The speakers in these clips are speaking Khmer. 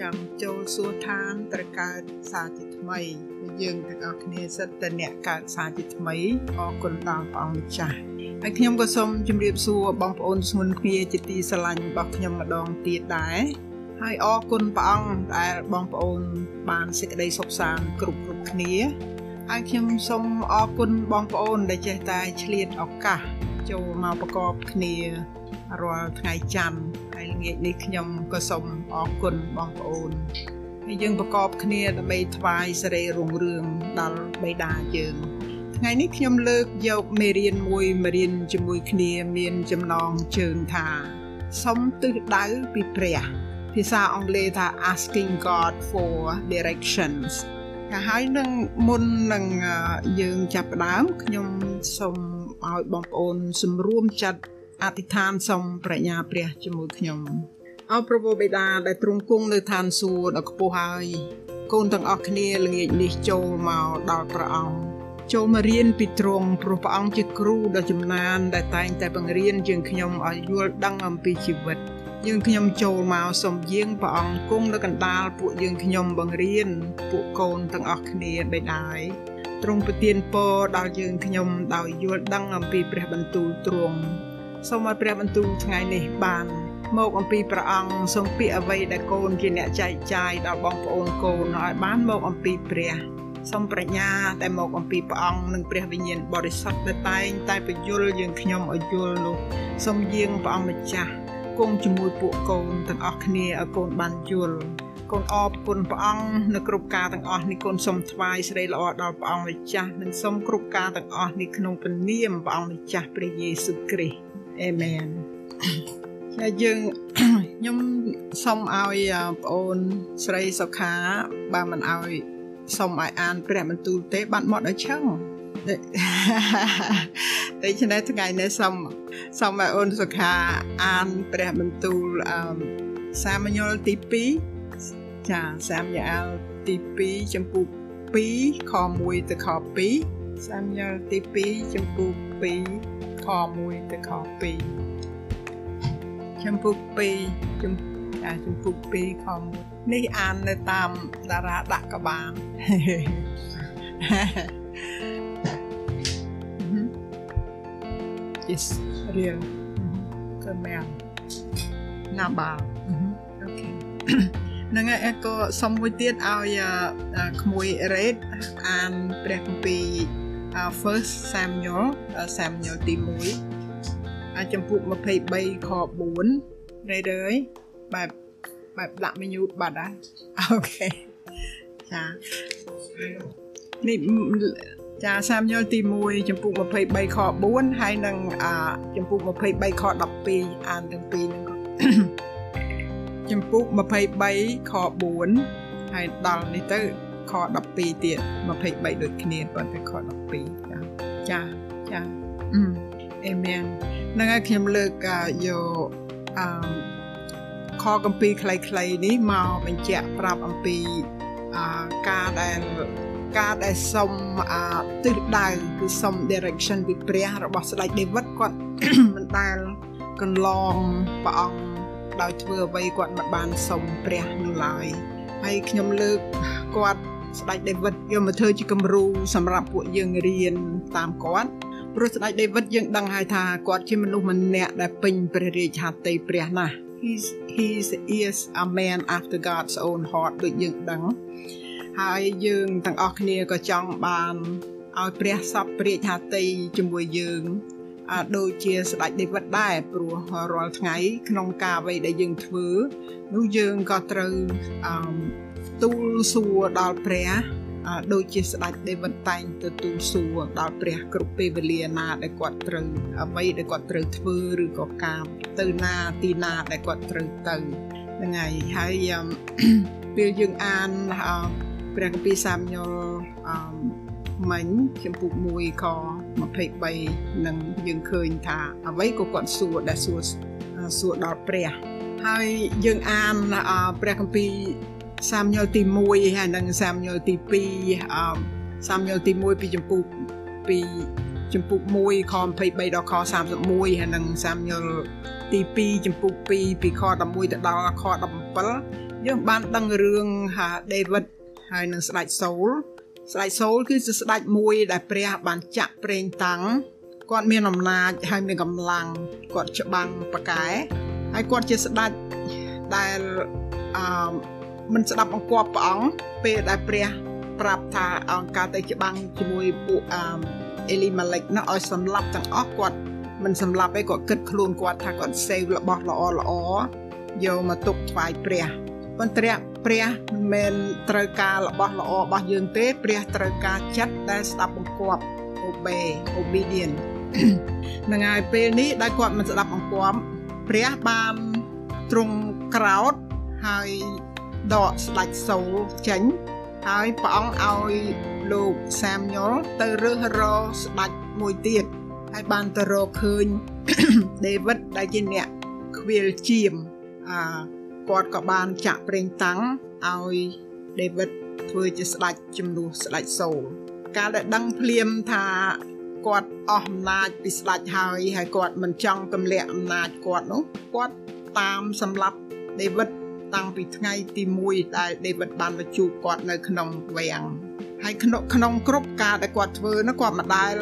ចាំចូលសួរឋានត្រូវកើតសារជាថ្មីយើងទាំងអស់គ្នាសិតតែអ្នកកើតសារជាថ្មីអរគុណដល់ព្រះអង្គម្ចាស់ហើយខ្ញុំក៏សូមជម្រាបសួរបងប្អូនស្មុនគ្នាជាទីស្រឡាញ់របស់ខ្ញុំម្ដងទៀតដែរហើយអរគុណព្រះអង្គដែលបងប្អូនបានសេចក្តីសុខសាន្តគ្រប់គ្រប់គ្នាហើយខ្ញុំសូមអរគុណបងប្អូនដែលចេះតែឆ្លៀតឱកាសចូលមកប្រកបគ្នារាល់ថ្ងៃច័ន្ទហើយល្ងាចនេះខ្ញុំក៏សូមអរគុណបងប្អូនហើយយើងប្រកបគ្នាដើម្បីថ្វាយសេរីរុងរឿងដល់បិតាយើងថ្ងៃនេះខ្ញុំលើកយកមេរៀនមួយមករៀនជាមួយគ្នាមានចំណងជើងថាសុំទិសដៅពីព្រះភាសាអង់គ្លេសថា asking God for directions ក៏ហើយនឹងមុននឹងយើងចាប់ផ្ដើមខ្ញុំសូមឲ្យបងប្អូនសម្រួមចិត្ត អធិដ្ឋានសូមប្រាជ្ញាព្រះជាមួយខ្ញុំអោព្រះបិតាដែលទ្រង់គង់នៅឋានសួគ៌ដ៏ខ្ពស់ហើយកូនទាំងអស់គ្នាល្ងាចនេះចូលមកដល់ព្រះអង្គចូលមករៀនពីទ្រង់ព្រោះព្រះអង្គជាគ្រូដ៏ចំណាន ដែលតែងតែបង្រៀនយើងខ្ញុំឲ្យយល់ដឹងអំពីជីវិតយើងខ្ញុំចូលមកសូមយាងព្រះអង្គគង់នៅកណ្ដាលពួកយើងខ្ញុំបង្រៀនពួកកូនទាំងអស់គ្នាបិតាទ្រង់ប្រទានពរដល់យើងខ្ញុំដោយយល់ដឹងអំពីព្រះបន្ទូលទ្រង់ សូមឲ្យព្រះបន្ទូលថ្ងៃនេះបានមកអំពីព្រះអង្គសូមពាក្យអ្វីដែលកូនជាអ្នកចែកចាយដល់បងប្អូនកូនឲ្យបានមកអំពីព្រះសូមប្រាជ្ញាដែលមកអំពីព្រះអង្គនិងព្រះវិញ្ញាណបរិសុទ្ធដែលតែងតែបញ្យលយើងខ្ញុំឲ្យយល់នោះសូមយាងព្រះអង្គម្ចាស់គង់ជាមួយពួកកូនទាំងអស់គ្នាឲ្យកូនបានយល់កូនអរគុណព្រះអង្គនៅគ្រប់ការទាំងអស់នេះកូនសូមថ្វាយសេរីល្អដល់ព្រះអង្គម្ចាស់និងសូមគ្រប់ការទាំងអស់នេះក្នុងព្រះនាមព្រះអង្គម្ចាស់ព្រះយេស៊ូវគ្រីស្ទ អេមែនចាយើងខ្ញុំសូមឲ្យបងអូនស្រីសុខាបើមិនឲ្យសូមឲ្យអានព្រះបន្ទូលទេបាត់មកដល់ឆឹងតែឆ្នេះថ្ងៃនេះសូមសូមឲ្យអូនសុខាអានព្រះបន្ទូលអឺសាមញ្ញលទី2ចាសាមញ្ញលទី2ចំពុក2ខ1ទៅខ2សាមញ្ញលទី2ចំពុក2 ខ1ទៅខ2ចំពុក2ចំអាចំពុក2ខ1នេះអាននៅតាមតារាដាក់ក៏បាន Yes real ក៏មែនណាបា okay នឹងឯងក៏សុំមួយទៀតឲ្យក្មួយ read អានព្រះគម្ពីរ first Samuel Samuel ទី1ចំពុក23ខ4រេដអើយបែបបែបដាក់ menu បាត់ហើយ okay ចានេះចាសាមយល់ទី1ចំពុក23ខ4ហើយនឹងអាចំពុក23ខ12អានទាំងពីរហ្នឹងចំពុក23ខ4ហើយដល់នេះទៅ ខ12ទៀត23ដូចគ្នាប៉ុន្តែខ12ចាចាចាអេមែនហ្នឹងហើយខ្ញុំលើកយកអឺខកំពីខ្លីៗនេះមកបញ្ជាក់ប្រាប់អំពីអាការដែលការដែលសុំអាទិសដៅគឺសុំ direction ពីព្រះរបស់ស្ដេចដេវីតគាត់មិនដែលកន្លងព្រះអង្គដោយធ្វើអ្វីគាត់មិនបានសុំព្រះនោះឡើយហើយខ្ញុំលើកគាត់ ស្ដេចដេវីតយកមកធ្វើជាគំរូសម្រាប់ពួកយើងរៀនតាមគាត់ព្រោះស្ដេចដេវីតយើងដឹងហើយថាគាត់ជាមនុស្សម្នាក់ដែលពេញព្រះរាជហត្ថីព្រះណាស់ he's he's is a man after God's own heart ដូចយើងដឹងហើយយើងទាំងអស់គ្នាក៏ចង់បានឲ្យព្រះសពព្រះរាជហត្ថីជាមួយយើងអាដូចជាស្ដេចដេវីតដែរព្រោះរាល់ថ្ងៃ ក្នុងការអ្វីដែលយើងធ្វើនោះយើងក៏ត្រូវអឺ ទូលសួរដល់ព្រះដូចជាស្ដេចដេវិតតែងទទួលសួរដល់ព្រះគ្រប់ពេលវេលាណាដែលគាត់ត្រូវអ្វីដែលគាត់ត្រូវធ្វើឬក៏ការទៅណាទីណាដែលគាត់ត្រូវទៅហ្នឹងហើយហើយពេលយើងអានព្រះគម្ពីរសាមញលអឺមិញចំពុក1ខ23នឹងយើងឃើញថាអ្វីក៏គាត់សួរដែលសួរសួរដល់ព្រះហើយយើងអានព្រះគម្ពីរ សាមញលទី1ហើយនិងសាមញលទី2អឺសាមញលទី1ពីចម្ពោះពីចម្ពោះ1ខ23ដល់ខ31ហើយនិងសាមញលទី2ចម្ពោះ2ពីខ11ទៅដល់ខ17យើងបានដឹងរឿងហាដេវីតហើយនឹងស្ដេចសូលស្ដេចសូលគឺជាស្ដេចមួយដែលព្រះបានចាក់ប្រេងតាំងគាត់មានអំណាចហើយមានកម្លាំងគាត់ច្បាំងប៉កែហើយគាត់ជាស្ដេចដែលអឺ មិនស្ដាប់បង្គាប់ព្រះអង្គពេលដែលព្រះ ប្រាប់ថាអង្គការទៅច្បាំងជាមួយពួកអឺអេលីម៉ាឡិកនោះឲ្យសម្លាប់ទាំងអស់គាត់មិនសម្លាប់ឯងគាត់គិតខ្លួនគាត់ថាគាត់សេវរបស់ល្អល្អយកមកទុកថ្វាយព្រះប៉ុន្តែព្រះមិនមែនត្រូវការរបស់ល្អរបស់យើងទេ ព្រះត្រូវការចិត្តដែលស្ដាប់បង្គាប់ obey obedient នឹងហើយពេលនេះដែលគាត់មិនស្ដាប់បង្គាប់ព្រះបានទ្រង់ក្រោតហើយ ដកស្ដាច់សូលចេញហើយព្រះអង្គឲ្យលោកសាមញុលទៅរើសរកស្ដាច់មួយទៀតហើយបានទៅរកឃើញដេវីតដែលជាអ្នកខ្វៀលជាមអាគាត់ក៏បានចាក់ប្រេងតាំងឲ្យដេវីតធ្វើជាស្ដេចជំនួសស្ដេចសូលកាលដែលដឹងភ្លាមថាគាត់អស់អំណាចពីស្ដេចហើយហើយគាត់មិនចង់ទម្លាក់អំណាចគាត់នោះគាត់តាមសម្លាប់ដេវីត តាំងពីថ្ងៃទី1ដែលដេវីតបានមកជួបគាត់នៅក្នុងវាំងហើយក្នុងក្នុងគ្រប់ការដែលគាត់ធ្វើនោះគាត់មិនដែល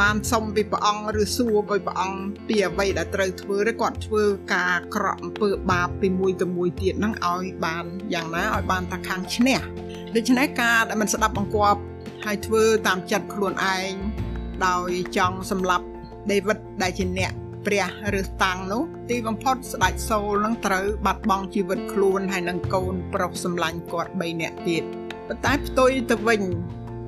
បានសុំពីព្រះអង្គឬសួរពីព្រះអង្គពីអ្វីដែលត្រូវធ្វើទេគាត់ធ្វើការក្រក់អំពើបាបពីមួយទៅមួយទៀតហ្នឹងឲ្យបានយ៉ាងណាឲ្យបានថាខាងឈ្នះដូច្នេះការដែលមិនស្ដាប់បង្គាប់ហើយធ្វើតាមចិត្តខ្លួនឯងដោយចង់សម្លាប់ដេវីតដែលជាអ្នក ព្រះឬតាំងនោះទីបំផុតស្ដេចសូលនឹងត្រូវបាត់បង់ជីវិតខ្លួនហើយនឹងកូនប្រុសសម្លាញ់គាត់3នាក់ទៀតប៉ុន្តែផ្ទុយទៅវិញ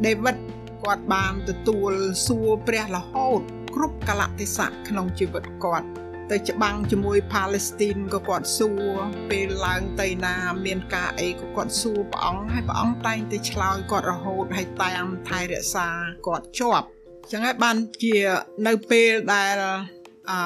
ដេវីតគាត់បានទទួលសួរព្រះរហូតគ្រប់កលៈទេសៈក្នុងជីវិតគាត់ទៅច្បាំងជាមួយផាឡេស្ទីនក៏គាត់សួរពេលឡើងទៅណាមានការអីក៏គាត់សួរព្រះអង្គហើយព្រះអង្គតែងតែឆ្លើយគាត់រហូតហើយតាមថែរក្សាគាត់ជាប់ចឹងហើយបានជានៅពេលដែល អឺ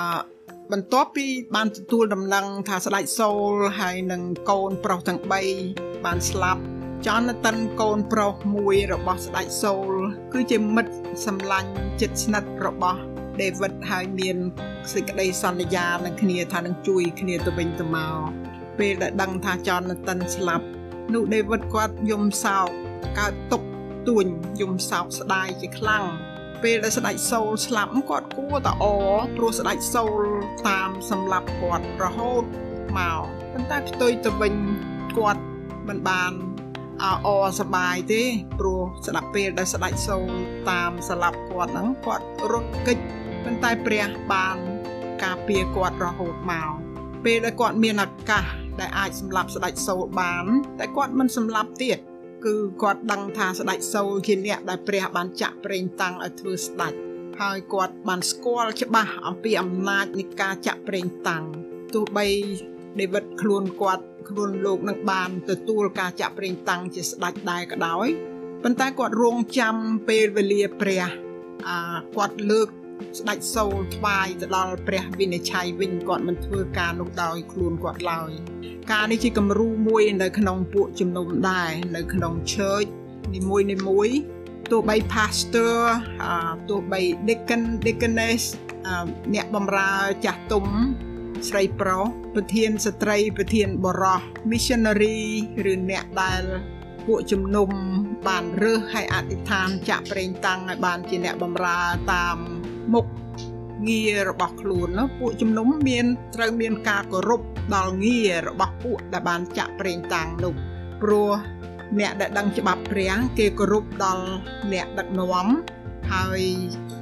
បន្ទាប់ពីបានទទួលដំណឹងថាស្ដេចសូលហើយនឹងកូនប្រុសទាំង3បានស្លាប់ចនតិនកូនប្រុសមួយរបស់ស្ដេចសូល គឺជាមិត្តសម្លាញ់ចិត្តស្និទ្ធរបស់ដេវីតហើយមានសេចក្តីសន្យានឹងគ្នាថានឹងជួយគ្នាទៅវិញទៅមកពេលដែលដឹងថាចនតិនស្លាប់នោះដេវីតគាត់យំសោកកើតទុកទួញយំសោកស្ដាយជាខ្លាំង ពេលដែលស្ដេចសូលស្លាប់គាត់គួរតអព្រោះស្ដេចសូលតាមសម្លាប់គាត់រហូតមកប៉ុន្តែផ្ទុយទៅវិញគាត់មិនបានអអសបាយទេព្រោះស្ដាប់ពេលដែលស្ដេចសូលតាមស្លាប់គាត់ហ្នឹងគាត់រត់គេចប៉ុន្តែព្រះបានការពារគាត់រហូតមកពេលដែលគាត់មានឱកាសដែលអាចសម្លាប់ស្ដេចសូលបាន តែគាត់មិនសម្លាប់ទៀត គឺគាត់ដឹងថាស្ដេចសូលជាអ្នកដែលព្រះបានចាក់ប្រេងតាំងឲ្យធ្វើស្ដេចហើយគាត់បានស្គាល់ច្បាស់អំពីអំណាចនៃការចាក់ប្រេងតាំងទោះបីដេវីតខ្លួនគាត់ខ្លួនលោកនឹងបានទទួលការចាក់ប្រេងតាំងជាស្ដេចដែរក៏ដោយប៉ុន្តែគាត់រងចាំពេលវេលាព្រះអាគាត់លើក ស្ដេចសូលថ្វាយទៅដល់ព្រះវិនិច្ឆ័យវិញគាត់មិនធ្វើការនោះដោយខ្លួនគាត់ឡើយការនេះជាគំរូមួយនៅក្នុងពួកជំនុំដែរនៅក្នុង church នីមួយនីមួយទោះបី pastor ទោះបី deacon deaconess អ្នកបម្រើចាស់ទុំស្រីប្រុសប្រធានស្ត្រីប្រធានបរោះ missionary ឬអ្នកដែលពួកជំនុំបានរើសឲ្យអធិដ្ឋានចាក់ប្រេងតាំងឲ្យបានជាអ្នកបម្រើតាម មុខងាររបស់ខ្លួននោះពួកជំនុំមានត្រូវមានការគោរពដល់ងាររបស់ពួកដែលបានចាក់ប្រេងតាំងនោះព្រោះអ្នកដែលដឹងច្បាប់ព្រះគេគោរពដល់អ្នកដឹកនាំហើយ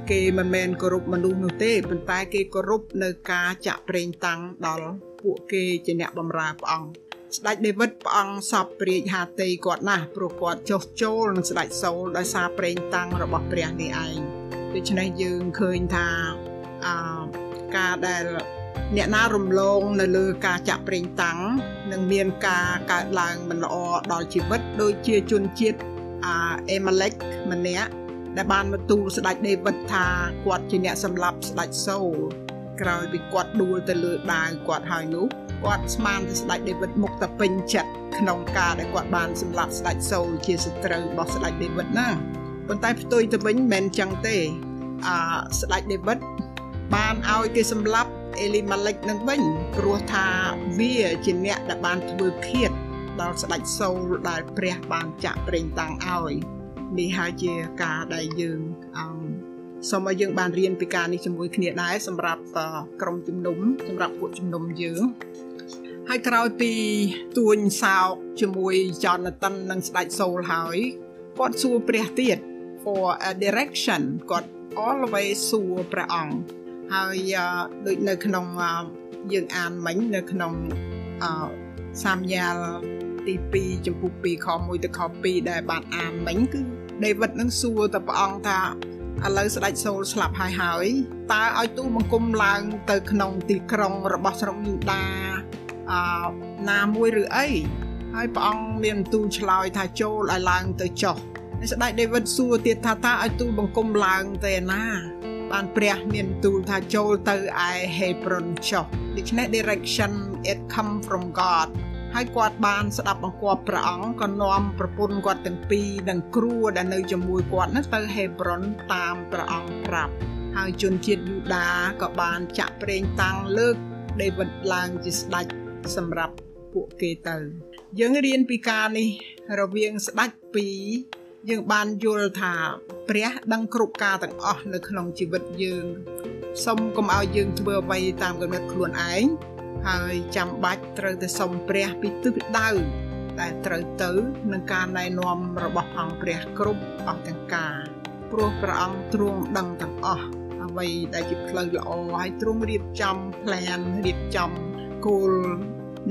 គេមិនមែនគោរពមនុស្សនោះទេប៉ុន្តែគេគោរពនៅការចាក់ប្រេងតាំងដល់ពួកគេជាអ្នកបម្រើព្រះអង្គស្ដេចដេវីតព្រះអង្គសពព្រាជហាតីគាត់ណាស់ព្រោះគាត់ចុះចូលនឹងស្ដេចសូលដោយសារប្រេងតាំងរបស់ព្រះនេះឯង ដូច្នេះយើងឃើញថាអឺការដែលអ្នកណារំលងនៅលើការចាក់ប្រេងតាំងនឹងមានការកើតឡើងមិនល្អដល់ជីវិតដូចជាជនជាតិអាអេម៉ាឡិកម្នាក់ដែលបានមកទូលស្ដេចដេវីតថាគាត់ជាអ្នកសម្លាប់ស្ដេចសូលក្រោយពីគាត់ដួលទៅលើដាវគាត់ហើយនោះគាត់ស្មានទៅស្ដេចដេវីតមុខតែពេញចិត្តក្នុងការដែលគាត់បានសម្លាប់ស្ដេចសូលជាសត្រូវរបស់ស្ដេចដេវីតណា ប៉ុន្តែផ្ទុយទៅវិញមិនមែនចឹងទេអឺស្ដេចដេវីតបានឲ្យគេសម្លាប់អេលីម៉ាឡិកនឹងវិញព្រោះថាវាជាអ្នកដែលបានធ្វើឃាតដល់ស្ដេចសូលដែលព្រះបានចាក់ប្រេងតាំងឲ្យនេះហើយជាការដែលយើងអឺសូមឲ្យយើងបានរៀនពីការនេះជាមួយគ្នាដែរសម្រាប់ក្រុមជំនុំសម្រាប់ពួកជំនុំយើងហើយក្រោយពីទួញសោកជាមួយ Jonathan និងស្ដេចសូលហើយគាត់សួរព្រះទៀត for a direction គាត់ always សួរព្រះអង្គហើយដូចនៅក្នុងយើងអានមិញនៅក្នុងសាមយ៉ាលទី2ចំពុក2ខ1ទៅខ2ដែលបានអានមិញគឺដេវីតនឹងសួរទៅព្រះអង្គថាឥឡូវស្ដេចសូលស្លាប់ហើយហើយតើឲ្យទូបង្គំឡើងទៅក្នុងទីក្រុងរបស់ស្រុកយូដាអឺណាមួយឬអីហើយព្រះអង្គមានទូលឆ្លើយថាចូលឲ្យឡើងទៅចុះ ស្ដេចដេវីតសួរទៀតថាតើឲ្យទូលបង្គំឡើងទៅឯណាបានព្រះមានទូលថាចូលទៅឯ Hebron ចុះដូច្នេះ direction it come from God ហើយគាត់បានស្ដាប់បង្គាប់ព្រះអង្គក៏នាំប្រពន្ធគាត់ទាំងពីរនិងគ្រួដែលនៅជាមួយគាត់នោះទៅហេប្រុនតាមព្រះអង្គប្រាប់ហើយជនជាតិយូដាក៏បានចាក់ប្រេងតាំងលើកដេវីតឡើងជាស្ដេចសម្រាប់ពួកគេទៅ យើងរៀនពីការនេះរវាងស្ដេចពីរ យើងបានយល់ថាព្រះដឹងគ្រប់ការទាំងអស់នៅក្នុងជីវិតយើងសូមកុំឲ្យយើងធ្វើអ្វីតាមគំនិតខ្លួនឯងហើយចាំបាច់ត្រូវទៅសុំព្រះពីទិសដៅដែលត្រូវទៅនឹងការណែនាំរបស់អង្គព្រះគ្រប់អស់ទាំងការព្រោះព្រះអង្គទ្រង់ដឹងទាំងអស់អ្វីដែលជាផ្លូវល្អហើយទ្រង់រៀបចំ plan រៀបចំគោល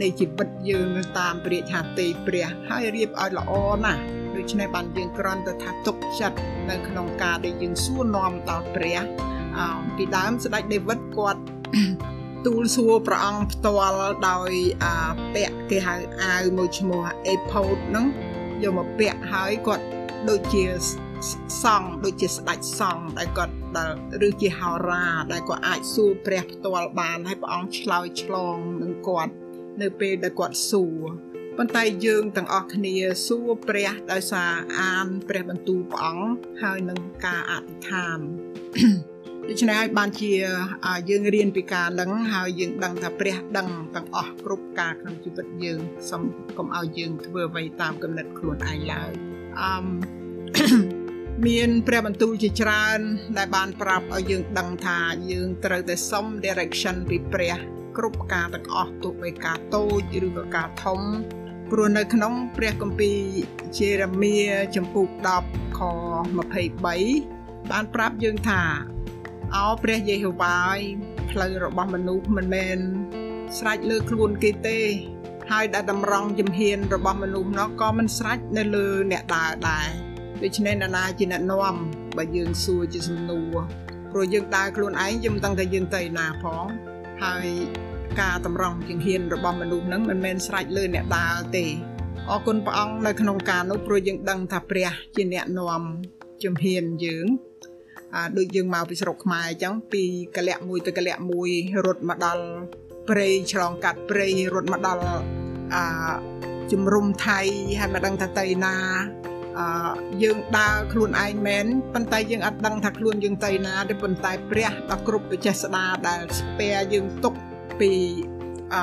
នៃជីវិតយើងតាមព្រះហាទេព្រះហើយរៀបឲ្យល្អណាស់ដូ ច្នេះបានយើងគ្រាន់តែថាទុកចិត្តនៅក្នុងការដែលយើងសួរនាំដល់ព្រះពីដើមស្ដេចដេវីតគាត់ទូលសួរព្រះអង្គផ្ទាល់ដោយអាពាក់គេហៅអាវមួយឈ្មោះ Ephod ហ្នឹងយកមកពាក់ហើយគាត់ដូចជាសង្ឃដូចជាស្ដេចសង្ឃដែលគាត់ដែលឬជាហោរាដែលគាត់អាចសួរព្រះផ្ទាល់បានហើយព្រះអង្គឆ្លើយឆ្លងនឹងគាត់នៅពេលដែលគាត់សួរ ប៉ុន្តែយើងទាំងអស់គ្នាសួរព្រះដោយសារអានព្រះបន្ទូលព្រះអង្គហើយនឹងការអធិដ្ឋានដូច្នេះហើយបានជាយើងរៀនពីការដឹងហើយយើងដឹងថាព្រះដឹងទាំងអស់គ្រប់ការក្នុងជីវិតយើងសូមកុំឲ្យយើងធ្វើអ្វីតាមគំនិតខ្លួនឯងឡើយអឺមានព្រះបន្ទូលជាច្រើន ដែលបានប្រាប់ឲ្យយើងដឹងថាយើងត្រូវតែសុំ direction ពីព្រះ គ្រប់ការទាំងអស់ទោះបីការតូចឬក៏ការធំ ព្រោះនៅក្នុងព្រះគម្ពីរជេរ៉ាមៀចំពុក10ខ23បានប្រាប់យើងថាអោព្រះយេហូវ៉ាយផ្លូវរបស់មនុស្សមិនមែនស្រេចលើខ្លួនគេទេ ហើយដែលតម្រង់ជំហានរបស់មនុស្សនោះក៏មិនស្រេចនៅលើអ្នកដើរដែរដូច្នេះអ្នកណាជាអ្នកនាំបើយើងសួរជាសំណួរព្រោះយើងដើរខ្លួនឯងយើងមិនដឹងថាយើងទៅណាផងហើយ ការតម្រង់ជំហានរបស់មនុស្សនឹងមិនមែនស្រេចលើអ្នកដើរទេអរគុណព្រះអង្គនៅក្នុងការនោះព្រោះយើងដឹងថាព្រះជាអ្នកនាំជំហានយើងដូចយើងមកពីស្រុកខ្មែរអញ្ចឹងពីកលៈមួយទៅកលៈមួយរត់មកដល់ព្រៃឆ្លងកាត់ព្រៃរត់មកដល់អាជំរុំថៃហើយមិនដឹងថាទៅណាអឺយើងដើរខ្លួនឯងមែនប៉ុន្តែយើងអត់ដឹងថាខ្លួនយើងទៅណាទេប៉ុន្តែព្រះដ៏គ្រប់វិចេស្តាដែលស្ពែយើងទុក ពីអឺ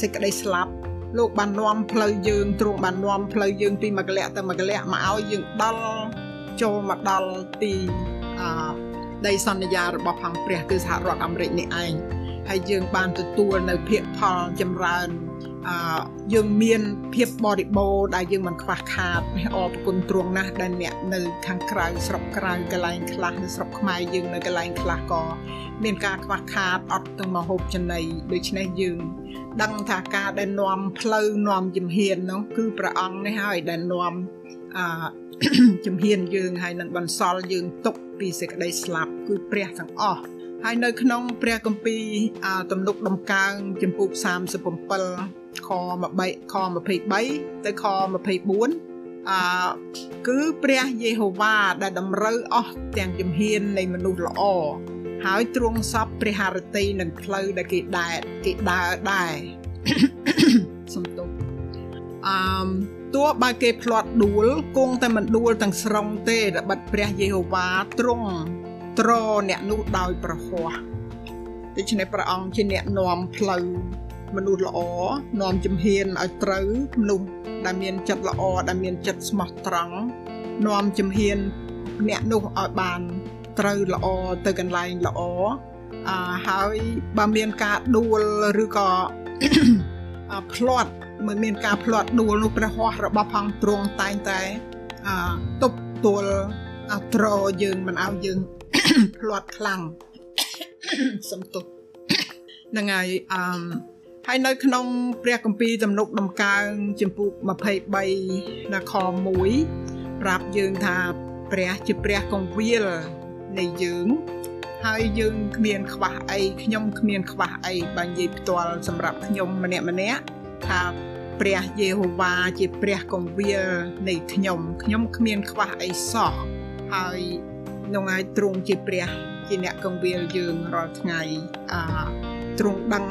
សេចក្តីស្លាប់លោកបាននាំផ្លូវយើងទ្រង់បាននាំផ្លូវយើងពីមកលៈទៅមកលៈមកឲ្យយើងដល់ចូលមកដល់ទីអដីសន្យារបស់ផងព្រះគឺសហរដ្ឋអាមេរិកនេះឯងហើយយើងបានទទួលនៅភាគផលចម្រើន អឺយើងមានភាពបរិបូរដែលយើងមិនខ្វះខាតអរគុណទ្រង់ណាស់ដែលអ្នកនៅខាងក្រៅស្រុកក្រៅកន្លែងខ្លះនៅស្រុកខ្មែរយើងនៅកន្លែងខ្លះក៏មានការខ្វះខាតអត់ទាំងមកហូបចំណីដូច្នេះយើងដឹងថាការដែលនាំផ្លូវនាំជំហាននោះគឺព្រះអង្គនេះហើយដែលនាំអឺជំហានយើងហើយនឹងបន្សល់យើងទុកពីសេចក្តីស្លាប់គឺព្រះទាំងអស់ហើយនៅក្នុងព្រះគម្ពីរទំនុកដំកើងចំពុក37 ខ3ខ23ទៅខ24អឺគឺព្រះយេហូវ៉ាដែលតម្រូវអស់ទាំងជំហាននៃមនុស្សល្អហើយទ្រង់សពព្រះハរតីនឹងផ្លូវដែលគេដែតគេដើរដែរសំទោសអឺទោះបើគេផ្លាត់ដួលគង់តែមិនដួលទាំងស្រុងទេត្បិតព្រះយេហូវ៉ាទ្រង់ត្រអ្នកនោះដោយប្រហោះដូច្នេះព្រះអង្គជាអ្នកនាំផ្លូវ មនុស្សល្អនាំជំហានឲ្យត្រូវមនុស្សដែលមានចិត្តល្អដែលមានចិត្តស្មោះត្រង់នាំជំហានអ្នកនោះឲ្យបានត្រូវល្អទៅកន្លែងល្អអឺហើយបើមានការដួលឬក៏ផ្្លាត់មិនមានការផ្្លាត់ដួលនោះព្រះហស្ថរបស់ផងទ្រង់តែងតែអឺទប់ទល់ត្រយើងមិនឲ្យយើងផ្្លាត់ខ្លាំងសំទុះហ្នឹងហើយអឺ ហើយនៅក្នុងព្រះគម្ពីរទំនុកដំកើងចំពុក23នៅខ1ប្រាប់យើងថាព្រះជាព្រះកងវិលនៃយើងហើយយើងគ្មានខ្វះអីខ្ញុំគ្មានខ្វះអីបើនិយាយផ្ទាល់សម្រាប់ខ្ញុំម្នាក់ម្នាក់ថាព្រះយេហូវ៉ាជាព្រះកងវិលនៃខ្ញុំខ្ញុំគ្មានខ្វះអីសោះហើយនឹងឲ្យទ្រង់ជាព្រះជាអ្នកកងវិលយើងរាល់ថ្ងៃអា ទ្រង់ដឹង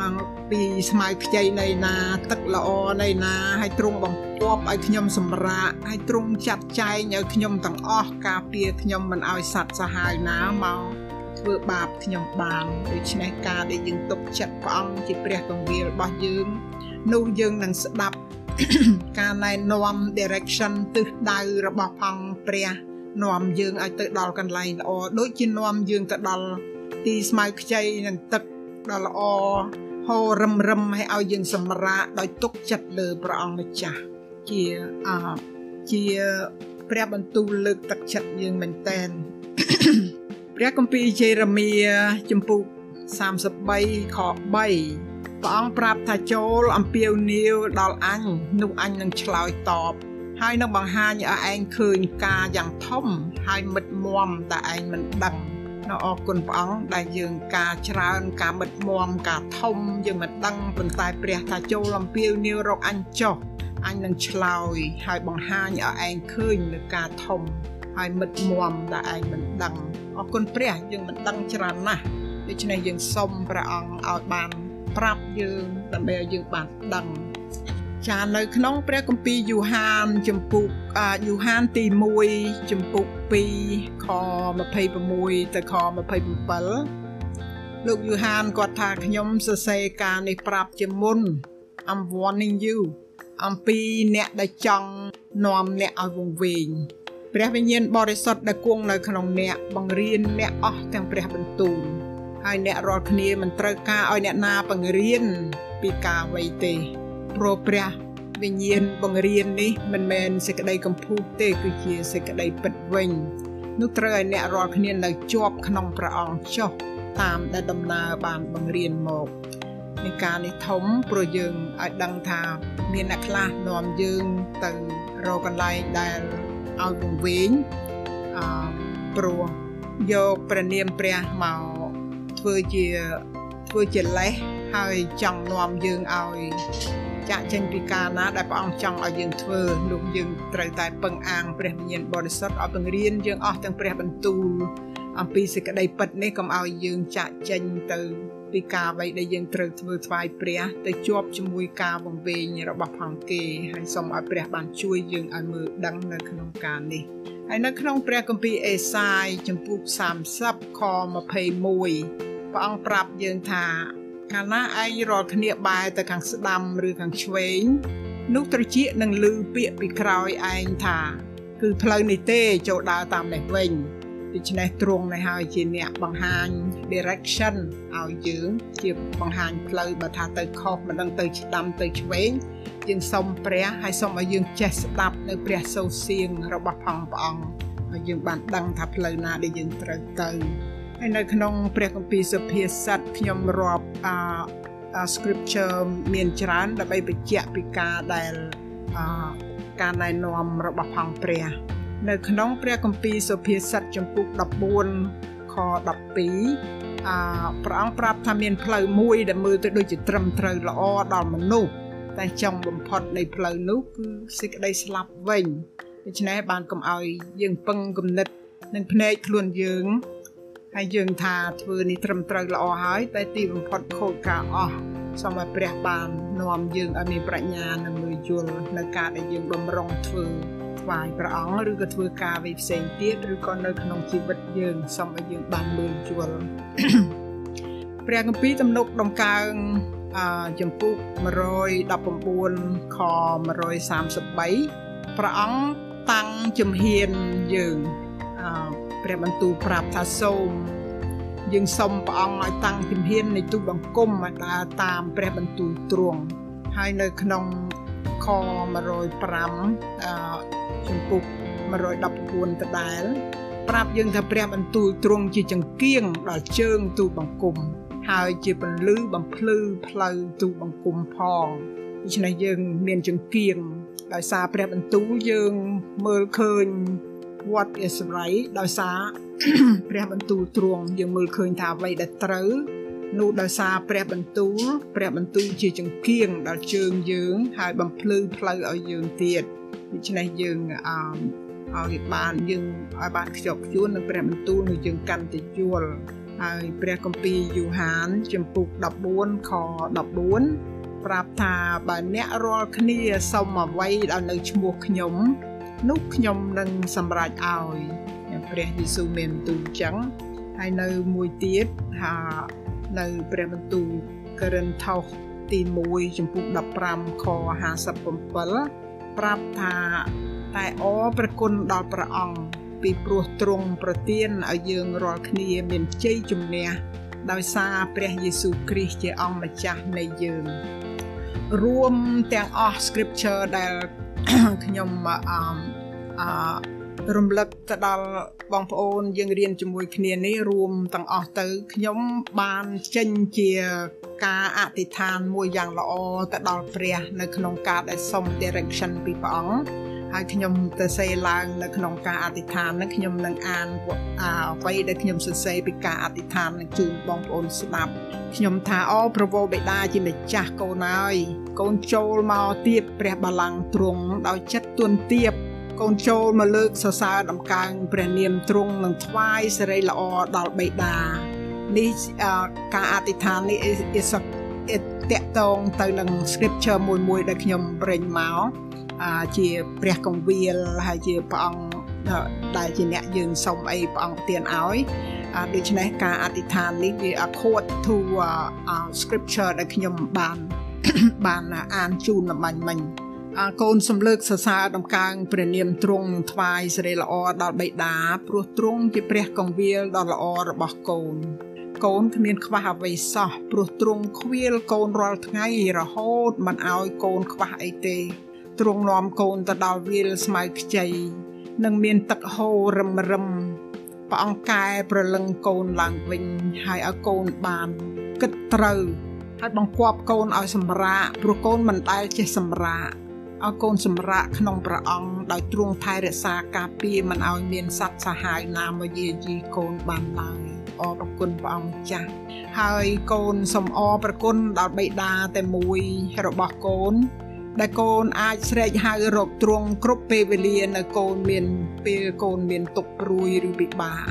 ពីស្មៅខ្ចីនៃណា ទឹកល្អនៃណាហើយទ្រង់បំពប់ឲ្យខ្ញុំសម្រាកហើយទ្រង់ចាត់ចែងឲ្យខ្ញុំទាំងអស់ការពារខ្ញុំមិនឲ្យសត្វសាហាវណាមកធ្វើបាបខ្ញុំបានដូច្នេះការដែលយើងទុកចិត្តព្រះអង្គជាព្រះកងវិលរបស់យើងនោះយើងនឹងស្ដាប់ការណែនាំ direction ទិសដៅរបស់ផងព្រះនាំយើងឲ្យទៅដល់កន្លែងល្អដូចជានាំយើងទៅដល់ទីស្មៅខ្ចីនិងទឹក ដ៏ល្អហូររឹមរឹមឲ្យឲ្យយើងសម្រាកដោយទុកចិត្តលើព្រះអង្គម្ចាស់ជាអជាព្រះបន្ទូលលើកទឹកចិត្តយើងមែនតែនព្រះគម្ពីរយេរេមៀជំពូក33ខ3ព្រះអង្គប្រាប់ថាចូលអំពាវនាវដល់អញនោះអញនឹងឆ្លើយតបហើយនឹងបង្ហាញឲ្យឯងឃើញការយ៉ាងធំហើយមិត្តមមតែឯងមិនដឹង នៅអរគុណព្រះអង្គដែលយើងការច្រើនការមិត្តមមការធំយើងមិនដឹងប៉ុន្តែព្រះថាចូលអំពាវនាវរកអញចុះអញនឹងឆ្លើយហើយបង្ហាញឲ្យឯងឃើញនៅការធំហើយមិត្តមមដែលឯងមិនដឹងអរគុណព្រះយើងមិនដឹងច្រើនណាស់ដូច្នេះយើងសុំព្រះអង្គឲ្យបានប្រាប់យើងដើម្បីឲ្យយើងបានដឹង ចានៅក្នុងព្រះគម្ពីរយូហានចំពុកយូហានទី1ចំពុក2ខ26ទៅខ27លោកយូហានគាត់ថាខ្ញុំសរសេរការនេះប្រាប់ជាមុន I'm warning you អំពីអ្នកដែលចង់នាំអ្នកឲ្យវង្វេងព្រះវិញ្ញាណបរិសុទ្ធដែលគង់នៅក្នុងអ្នកបង្រៀនអ្នកអស់ទាំងព្រះបន្ទូលហើយអ្នករាល់គ្នាមិនត្រូវការឲ្យអ្នកណាបង្រៀនពីការអ្វីទេ ព្រោះព្រះវិញ្ញាណបង្រៀននេះមិនមែនសេចក្តីកំពូលទេគឺជាសេចក្តីពិតវិញនោះត្រូវឲ្យអ្នករាល់គ្នានៅជាប់ក្នុងព្រះអង្គចុះតាមដែលដំណើរបានបង្រៀនមកនៃការនេះធំព្រោះយើងឲ្យដឹងថាមានអ្នកខ្លះនាំយើងទៅរកកន្លែងដែលឲ្យវង្វេងអឺព្រោះយកព្រះនាមព្រះមកធ្វើជាធ្វើជាលេសហើយចង់នាំយើងឲ្យ ចាក់ចេញពីការណាដែលព្រះអង្គចង់ឲ្យយើងធ្វើលោកយើងត្រូវតែពឹងអាងព្រះវិញ្ញាណបរិសុទ្ធឲ្យបង្រៀនយើងអស់ទាំងព្រះបន្ទូលអំពីសេចក្តីពិតនេះកុំឲ្យយើងចាក់ចេញទៅពីការអ្វីដែលយើងត្រូវធ្វើថ្វាយព្រះទៅជាប់ជាមួយការបង្វេងរបស់ផងគេហើយសូមឲ្យព្រះបានជួយយើងឲ្យមើលដឹងនៅក្នុងការនេះហើយនៅក្នុងព្រះគម្ពីរអេសាយចំពុក30ខ21ព្រះអង្គប្រាប់យើងថា កាលណាឯងរាល់គ្នាបែរទៅខាងស្ដាំឬខាងឆ្វេងនោះត្រចៀកនឹងលឺពាក្យពីក្រោយឯងថា គឺផ្លូវនេះទេចូលដើរតាមនេះវិញដូច្នេះទ្រង់នេះហើយជាអ្នកបង្ហាញ direction ឲ្យយើងជាបង្ហាញផ្លូវបើថាទៅខុសមិនដឹងទៅស្ដាំទៅឆ្វេងយើងសុំព្រះហើយសុំឲ្យយើងចេះស្ដាប់នៅព្រះសូរសៀងរបស់ផងព្រះអង្គឲ្យយើងបានដឹងថាផ្លូវណាដែលយើងត្រូវទៅ ហើយនៅក្នុងព្រះគម្ពីរសុភាសិតខ្ញុំរាប់អា scripture មានច្រើនដើម្បីបញ្ជាក់ពីការដែលការណែនាំរបស់ផងព្រះនៅក្នុងព្រះគម្ពីរសុភាសិតចំពុក14ខ12អព្រះអង្គប្រាប់ថាមានផ្លូវមួយដែលមើលទៅដូចជាត្រឹមត្រូវល្អដល់មនុស្សតែចុងបំផុតនៃផ្លូវនោះគឺសេចក្តីស្លាប់វិញដូច្នេះបានកុំឲ្យយើងពឹងគំនិតនឹងភ្នែកខ្លួនយើង ហើយយើងថាធ្វើនេះត្រឹមត្រូវល្អហើយតែទីបំផុតខូចការអស់សូមឲ្យព្រះបាននាំយើងឲ្យមានប្រាជ្ញានិងមើលយល់នៅការដែលយើងបំរុងធ្វើថ្វាយព្រះអង្គឬក៏ធ្វើការវិផ្សេងទៀតឬក៏នៅក្នុងជីវិតយើងសូមឲ្យយើងបានមើលយល់ព្រះគម្ពីរទំនុកដំកើងអចំពុក119ខ133ព្រះអង្គតាំងជំហានយើងអ ព្រះបន្ទូលប្រាប់ថាសូមយើងសុំព្រះអង្គឲ្យតាំងជំហាននៃទូបង្គំឲ្យដើរតាមព្រះបន្ទូលទ្រង់ហើយនៅក្នុងខ105អចំពុក119ដដែលប្រាប់យើងថាព្រះបន្ទូលទ្រង់ជាចង្គៀងដល់ជើងទូបង្គំហើយជាពន្លឺបំភ្លឺផ្លូវទូបង្គំផងដូច្នេះយើងមានចង្គៀងដោយសារព្រះបន្ទូលយើងមើលឃើញ what is right ដោយសារព្រះបន្ទូលទ្រង់យើងមើលឃើញថាអ្វីដែលត្រូវនោះដោយសារព្រះបន្ទូលព្រះបន្ទូលជាចង្គៀងដល់ជើងយើង ហើយបំភ្លឺផ្លូវឲ្យយើងទៀតដូច្នេះយើងអឺឲ្យបានយើងឲ្យបានខ្ជាប់ខ្ជួននឹងព្រះបន្ទូលនឹងយើងកាន់តែយល់ហើយព្រះគម្ពីរយូហានចំពុក14ខ14ប្រាប់ថាបើអ្នករាល់គ្នាសុំអ្វីដែលនៅឈ្មោះខ្ញុំ នោះខ្ញុំនឹងសម្រេចឲ្យព្រះយេស៊ូវមានទូលចឹងហើយនៅមួយទៀតថានៅព្រះបន្ទូលករិនថូសទី1ចំពុក15ខ57ប្រាប់ថាតែអរព្រះគុណដល់ព្រះអង្គពីព្រោះទ្រង់ប្រទានឲ្យយើងរាល់គ្នាមានជ័យជំនះដោយសារព្រះយេស៊ូវគ្រីស្ទជាអង្គម្ចាស់នៃយើង រួមទាំងអស់ scripture ដែល ខ្ញុំអឺអឺរំលឹកទៅដល់បងប្អូនយើងរៀនជាមួយគ្នានេះរួមទាំងអស់ទៅខ្ញុំបានចេញជាការអធិដ្ឋានមួយយ៉ាងល្អទៅដល់ព្រះ នៅក្នុងការដែលសុំ direction ពីព្រះអង្គ ហើយខ្ញុំទៅសេឡើងនៅក្នុងការអធិដ្ឋាននឹងខ្ញុំនឹងអានអ្វីដែលខ្ញុំសរសេរពីការអធិដ្ឋាននឹងជូនបងប្អូនស្ដាប់ខ្ញុំថាអូប្រវោបិតាជាម្ចាស់កូនហើយកូនចូលមកទៀបព្រះបល្ល័ង្កទ្រង់ដោយចិត្តទួនទៀបកូនចូលមកលើកសរសើរដំកើងព្រះនាមទ្រង់នឹងថ្វាយសិរីល្អដល់បិតានេះការអធិដ្ឋាននេះ is a តកតងទៅនឹង scripture មួយមួយដែលខ្ញុំប្រិញមក ជាព្រះកងវិលហើយជាព្រះអង្គដែលជាអ្នកយើងសុំអីព្រះអង្គទានឲ្យដូច្នេះការអធិដ្ឋាននេះវា accord to scripture ដែលខ្ញុំបានបានអានជូនលបាញ់មិញកូនសំលើកសរសើរដំកើងព្រះនាមទ្រង់ថ្វាយសិរីល្អដល់បិតាព្រោះទ្រង់ជាព្រះកងវិលដ៏ល្អរបស់កូនកូនគ្មានខ្វះអ្វីសោះព្រោះទ្រង់ខ្វៀលកូនរាល់ថ្ងៃរហូតមិនឲ្យកូនខ្វះអីទេ ទ្រង់នាំកូនទៅដល់វាលស្មៅខ្ចីនិងមានទឹកហូររឹមរឹមព្រះអង្គកែប្រលឹងកូនឡើងវិញហើយឲ្យកូនបានគិតត្រូវហើយបង្គាប់កូនឲ្យសម្រាកព្រោះកូនមិនដែលចេះសម្រាកឲ្យកូនសម្រាកក្នុងព្រះអង្គដោយទ្រង់ថែរក្សាការពារមិនឲ្យមានសត្វសាហាវណាមកយាយីកូនបានឡើយអរគុណព្រះអង្គចាស់ហើយកូនសូមអរប្រគុណដល់បិតាតែមួយរបស់កូន ដែលកូនអាចស្រែកហៅរកទ្រង់គ្រប់ពេលវេលានៅកូនមានពេលកូនមានទុក្ខព្រួយឬពិបាក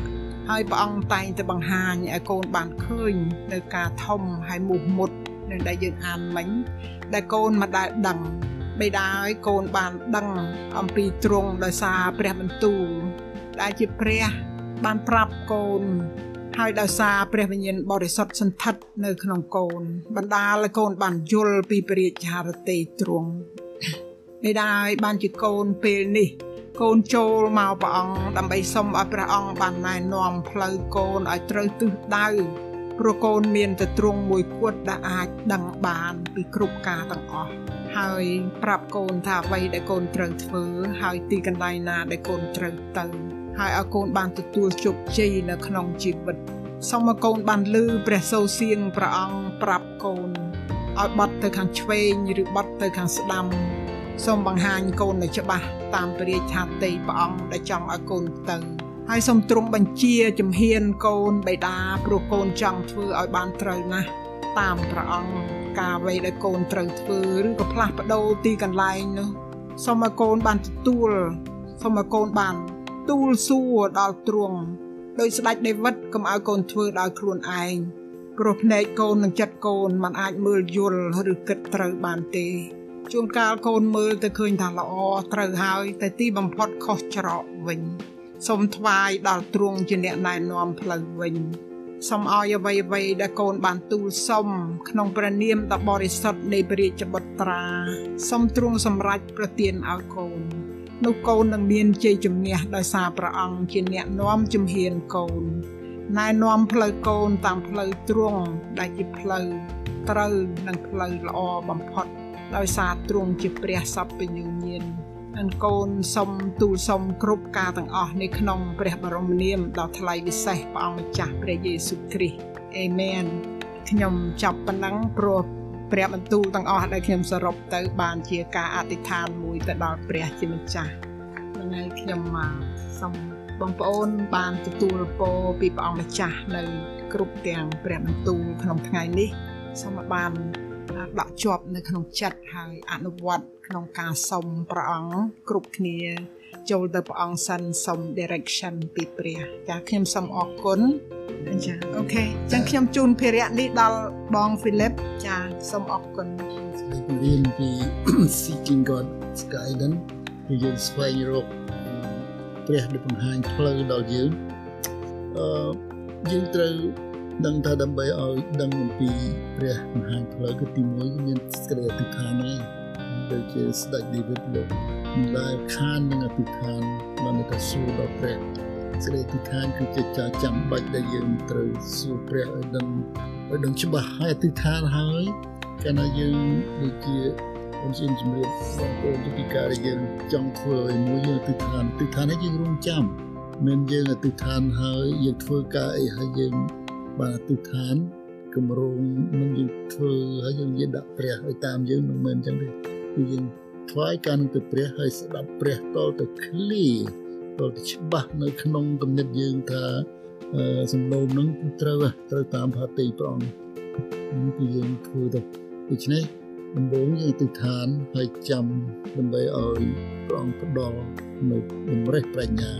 ហើយព្រះអង្គតែងតែបង្ហាញឲ្យកូនបានឃើញនៅការធំហើយមោះមុតនឹងដែលយើងអានមិញដែលកូនមិនដែលដឹងបិតាឲ្យកូនបានដឹងអំពីទ្រង់ដោយសារព្រះបន្ទូលដែលជាព្រះបានប្រាប់កូន ហើយដោយសារព្រះវិញ្ញាណបរិសុទ្ធសន្ធិដ្ឋនៅក្នុងកូន បណ្ដាលឲ្យកូនបានយល់ពីព្រះរាជហឫទ័យទ្រង់មេដាយបានជាកូនពេលនេះ កូនចូលមកព្រះអង្គដើម្បីសុំឲ្យព្រះអង្គបានណែនាំផ្លូវកូនឲ្យត្រូវទិសដៅព្រោះកូនមានតែទ្រង់មួយគត់ដែលអាចដឹងបានពីគ្រប់ការទាំងអស់ហើយប្រាប់កូនថាអ្វីដែលកូនត្រូវធ្វើ ហើយទីកន្លែងណាដែលកូនត្រូវទៅ ហើយឲ្យកូនបានទទួលជោគជ័យនៅក្នុងជីវិតសូមឲ្យកូនបានលឺព្រះសូរសៀងព្រះអង្គប្រាប់កូនឲ្យបត់ទៅខាងឆ្វេងឬបត់ទៅខាងស្ដាំសូមបង្ហាញកូននៅច្បាស់តាមព្រះរាជហត្ថីព្រះអង្គដែលចង់ឲ្យកូនទៅហើយសូមទ្រង់បញ្ជាជំហានកូនបិតាព្រោះកូនចង់ធ្វើឲ្យបានត្រូវណាស់តាមព្រះអង្គការអ្វីដែលកូនត្រូវធ្វើឬក៏ផ្លាស់ប្ដូរទីកន្លែងនោះសូមឲ្យកូនបានទទួលសូមឲ្យកូនបាន ទូលសួរដល់ទ្រង់ដោយស្ដេចដេវីតកុំឲ្យកូនធ្វើដោយខ្លួនឯងព្រោះភ្នែកកូននិងចិត្តកូនมันអាចមើលយល់ឬគិតត្រូវបានទេជួនកាលកូនមើលទៅឃើញថាល្អត្រូវហើយតែទីបំផុតខុសច្រកវិញសូមថ្វាយដល់ទ្រង់ជាអ្នកណែនាំផ្លូវវិញសូមឲ្យអ្វីអ្វីដែលកូនបានទូលសុំក្នុងព្រះនាមដ៏បរិសុទ្ធនៃព្រះរាជបុត្រាសូមទ្រង់សម្រេចប្រទានឲ្យកូន នោះកូននឹងមានជ័យជំនះដោយសារព្រះអង្គជាអ្នកនាំជំហានកូនណែនាំផ្លូវកូនតាមផ្លូវទ្រង់ដែលជាផ្លូវត្រូវនិងផ្លូវល្អបំផុត ដោយសារទ្រង់ជាព្រះសព្វញ្ញញាណអនកូនសុំទូលសុំគ្រប់ការទាំងអស់នៅក្នុងព្រះបរមនាមដ៏ថ្លៃវិសេសព្រះអង្គម្ចាស់ព្រះយេស៊ូវគ្រីស្ទអេមែនខ្ញុំចាប់ប៉ុណ្ណឹងព្រោះ ព្រះបន្ទូលទាំងអស់ដែលខ្ញុំសរុបទៅ បានជាការអធិដ្ឋានមួយទៅដល់ព្រះជាម្ចាស់ហ្នឹងហើយខ្ញុំមកសូមបងប្អូនបានទទួលពរពីព្រះអង្គម្ចាស់នៅគ្រប់ទាំងព្រះបន្ទូលក្នុងថ្ងៃនេះសូមបានដាក់ជាប់នៅក្នុងចិត្តហើយអនុវត្តក្នុងការសុំព្រះអង្គគ្រប់គ្នា ចូលទៅព្រះអង្គសិនសុំ direction ពីព្រះចាខ្ញុំសូមអរគុណចាអូខេចឹងខ្ញុំជូនភារៈនេះដល់បង Philip ចាសូមអរគុណរៀនពី seeking God's guidance គឺយើងស្វែងរកព្រះដែលបង្ហាញផ្លូវដល់យើងអឺយើងត្រូវដឹងថាដើម្បីឲ្យដឹងអំពីព្រះមហាផ្លូវគឺទីមួយគឺមានសេចក្តីអធិដ្ឋានហើយដូចជាស្ដេចឌីវីតលោក ដែលខាននឹងអធិដ្ឋានបានទៅសួរដល់ព្រះសេចក្តីអធិដ្ឋានគឺជាការចាំបាច់ដែលយើងត្រូវសួរព្រះឲ្យដឹងឲ្យដឹងច្បាស់ហើយអធិដ្ឋានហើយកាលណាយើងដូចជាខ្ញុំជិះជំរាបបងប្អូនពីការដែលយើងចង់ធ្វើឲ្យមួយយើងអធិដ្ឋានអធិដ្ឋាននេះយើងរងចាំមិនយើងអធិដ្ឋានហើយយើងធ្វើការអីហើយយើងបានអធិដ្ឋានគម្រោងនឹងយើងធ្វើហើយយើងនិយាយដាក់ព្រះឲ្យតាមយើងមិនមែនអញ្ចឹងទេគឺយើង ថ្វាយការនឹងទៅព្រះហើយស្ដាប់ព្រះតទៅឃ្លីតទៅច្បាស់នៅក្នុងគំនិតយើងថាសំណូមនឹងត្រូវត្រូវតាមផាទីព្រះអង្គនេះគឺយើងធ្វើទៅដូច្នេះដំបូងយើងអធិដ្ឋានហើយចាំដើម្បីឲ្យព្រះអង្គផ្ដល់នៅតម្រេះប្រាជ្ញា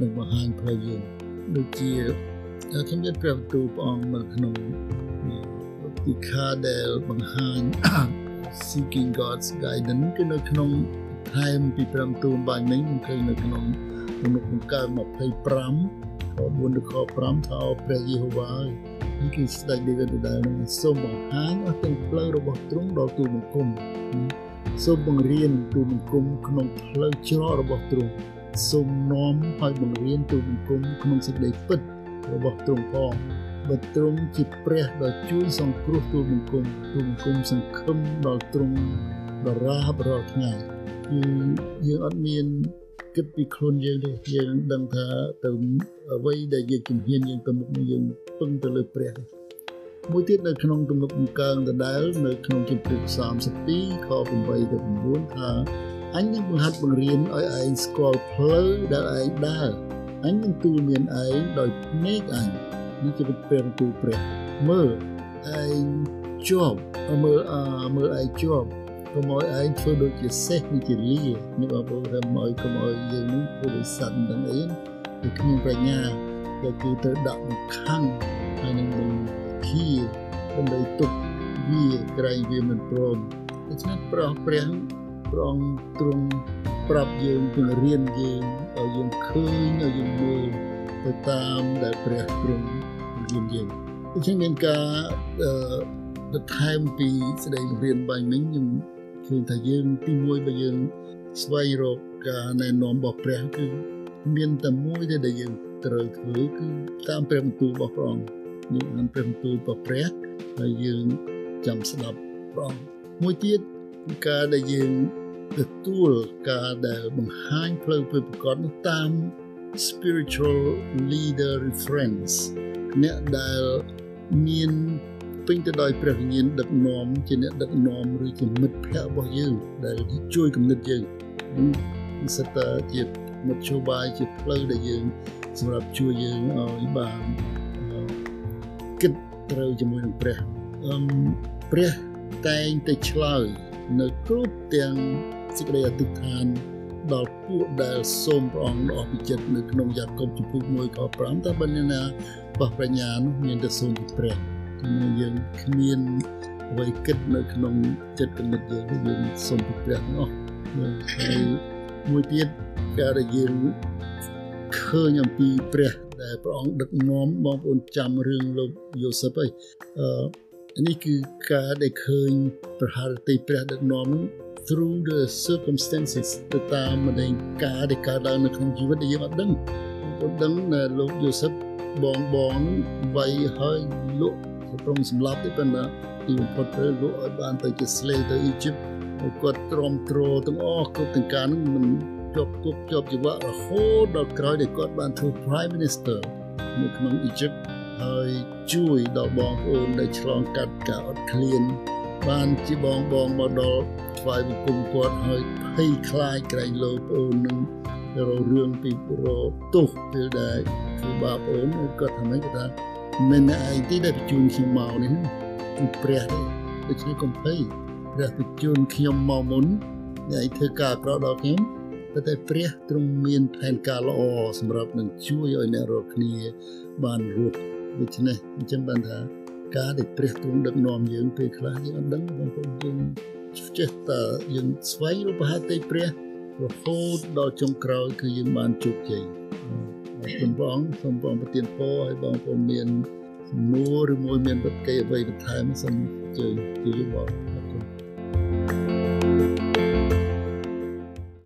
និងបង្ហាញផ្លូវយើងដូចជាខ្ញុំមានព្រះបន្ទូលព្រះអង្គនៅក្នុងទីខាដែលបង្ហាញ seeking God's guidance គឺនៅក្នុងថែមពីព្រះបន្ទូលបាញ់មិញខ្ញុំឃើញនៅក្នុងទំនុកបង្កើត25ខ4ដល់ខ5ថាព្រះយេហូវ៉ានេះគឺស្ដេចដេវីតដែលនឹងសូមបង្ហាញអស់ទាំងផ្លូវរបស់ទ្រង់ដល់ទូលបង្គំសូមបង្រៀនទូលបង្គំក្នុងផ្លូវច្រករបស់ទ្រង់សូមនាំឲ្យបង្រៀនទូលបង្គំក្នុងសេចក្តីពិតរបស់ទ្រង់ផង បើទ្រង់ជាព្រះដ៏ជួយសង្គ្រោះទូលបង្គំទូលបង្គំសង្ឃឹមដល់ទ្រង់ដរាបរាល់ថ្ងៃគឺយើងអត់មានគិតពីខ្លួនយើងទេយើងដឹងថាទៅអ្វីដែលយើងជំហានយើងទៅមុខនេះយើងពឹងទៅលើព្រះមួយទៀតនៅក្នុងទំនុកបង្កើងដដែលនៅក្នុងជំពូក32ខ8ទៅ9ថាអញនឹងបង្ហាត់បង្រៀនឲ្យឯងស្គាល់ផ្លូវដែលឯងដើរអញនឹងទូលមានឯងដោយភ្នែកអញ នេះជាព្រះទូលព្រះមើលឯងជាប់មើលអមើលឯងជាប់កុំឲ្យឯងធ្វើដូចជាសេះដូចជាលីនេះបងប្អូនថាមកកុំឲ្យយើងនឹងធ្វើដូចសត្វទាំងអីគឺគ្មានប្រាជ្ញាដែលគឺទៅដាក់មកខាងហើយនឹងនឹងភីដើម្បីទុកវាក្រែងវាមិនព្រមដូច្នេះប្រោះព្រះព្រះអង្គទ្រង់ប្រាប់យើងពង្រៀនយើងឲ្យយើងឃើញឲ្យយើងមើលទៅតាមដែលព្រះទ្រង់ រៀនយើងដូច្នេះមានការអឺបន្ថែមពីស្ដីរៀនបាញ់មិញខ្ញុំឃើញថាយើងទីមួយបើយើងស្វែងរកការណែនាំរបស់ព្រះគឺមានតែមួយទេដែលយើងត្រូវធ្វើគឺតាមព្រះបន្ទូលរបស់ព្រះអង្គយើងអានព្រះបន្ទូលរបស់ព្រះហើយយើងចាំស្ដាប់ព្រះអង្គមួយទៀតគឺការដែលយើងទទួលការដែលបង្ហាញផ្លូវពិតប្រាកដនោះតាម spiritual leader reference អ្នកដែលមានពេញទៅដោយព្រះវិញ្ញាណដឹកនាំជាអ្នកដឹកនាំឬជាមិត្តភ័ក្តិរបស់យើងដែលជួយគំនិតយើងនេះសិតតែជាមធ្យោបាយជាផ្លូវដែលយើងសម្រាប់ជួយយើងឲ្យបានគិតត្រូវជាមួយនឹងព្រះអឺព្រះតែងតែឆ្លើយនៅគ្រប់ទាំងសេចក្តីអធិដ្ឋាន ដល់ពួកដែលសូមព្រះអង្គអស់ពីចិត្តនៅក្នុងយ៉ាកុបជំពូក1ខ5តែបើអ្នកណាបោះប្រាជ្ញានោះមានតែសូមពីព្រះគឺយើងគ្មានអ្វីគិតនៅក្នុងចិត្តគំនិតយើងយើងសូមពីព្រះទាំងអស់ហើយមួយទៀតការដែលយើងឃើញអំពីព្រះដដែលព្រះអង្គដឹកនាំបងប្អូនចាំរឿងលោកយូសាបហើយអឺនេះគឺការដែលឃើញប្រហារទីព្រះដឹកនាំ through the circumstances ទៅតាមនៃការដែលកើតឡើងនៅក្នុងជីវិតដែលយើងអត់ដឹងបងដឹងដែលលោកយូសាបបងបងវាយហើយលក់ប្រងសម្លាប់ទេប៉ុន្តែទីបំផុតទៅលក់ឲ្យបានទៅជា slave ទៅអ៊ីជីបគាត់ទ្រាំទ្រទាំងអស់គ្រប់ទាំងការនឹងមិនជាប់គុកជាប់ជីវៈរហូតដល់ក្រោយដែលគាត់បានធ្វើ Prime Minister នៅក្នុងអ៊ីជីបហើយជួយដល់បងប្អូនដែលឆ្លងកាត់ការអត់ឃ្លាន បានជាបងបងមកដល់ថ្វាយបង្គំគាត់ហើយភ័យខ្លាចក្រែងលោកប្អូននឹងររឿងពីរទោសពេលដែលធ្វើបាបអូនគាត់ថាម៉េចគាត់ថាមិនឯងទីដែលបញ្ជូនខ្ញុំមកនេះគឺព្រះទេដូច្នេះកុំភ័យព្រះបញ្ជូនខ្ញុំមកមុនអ្នកឯងធ្វើការប្រដល់ខ្ញុំតែតែព្រះទ្រង់មានផែនការល្អសម្រាប់នឹងជួយឲ្យអ្នករាល់គ្នាបានរស់ដូច្នេះអញ្ចឹងបានថា ការដែលព្រះទ្រង់ដឹកនាំយើងពេលខ្លះយើងអត់ដឹងបងប្អូនយើងចេះតែយើងស្វែងរកប្រហាតិព្រះរហូតដល់ចុងក្រោយគឺយើងបានជោគជ័យអរគុណព្រះអង្គសូមព្រះអង្គប្រទានពរឲ្យបងប្អូនមានសំណួរឬមួយមានបទកេអ្វីបន្ថែមសូមជើញជួយបងអរគុណ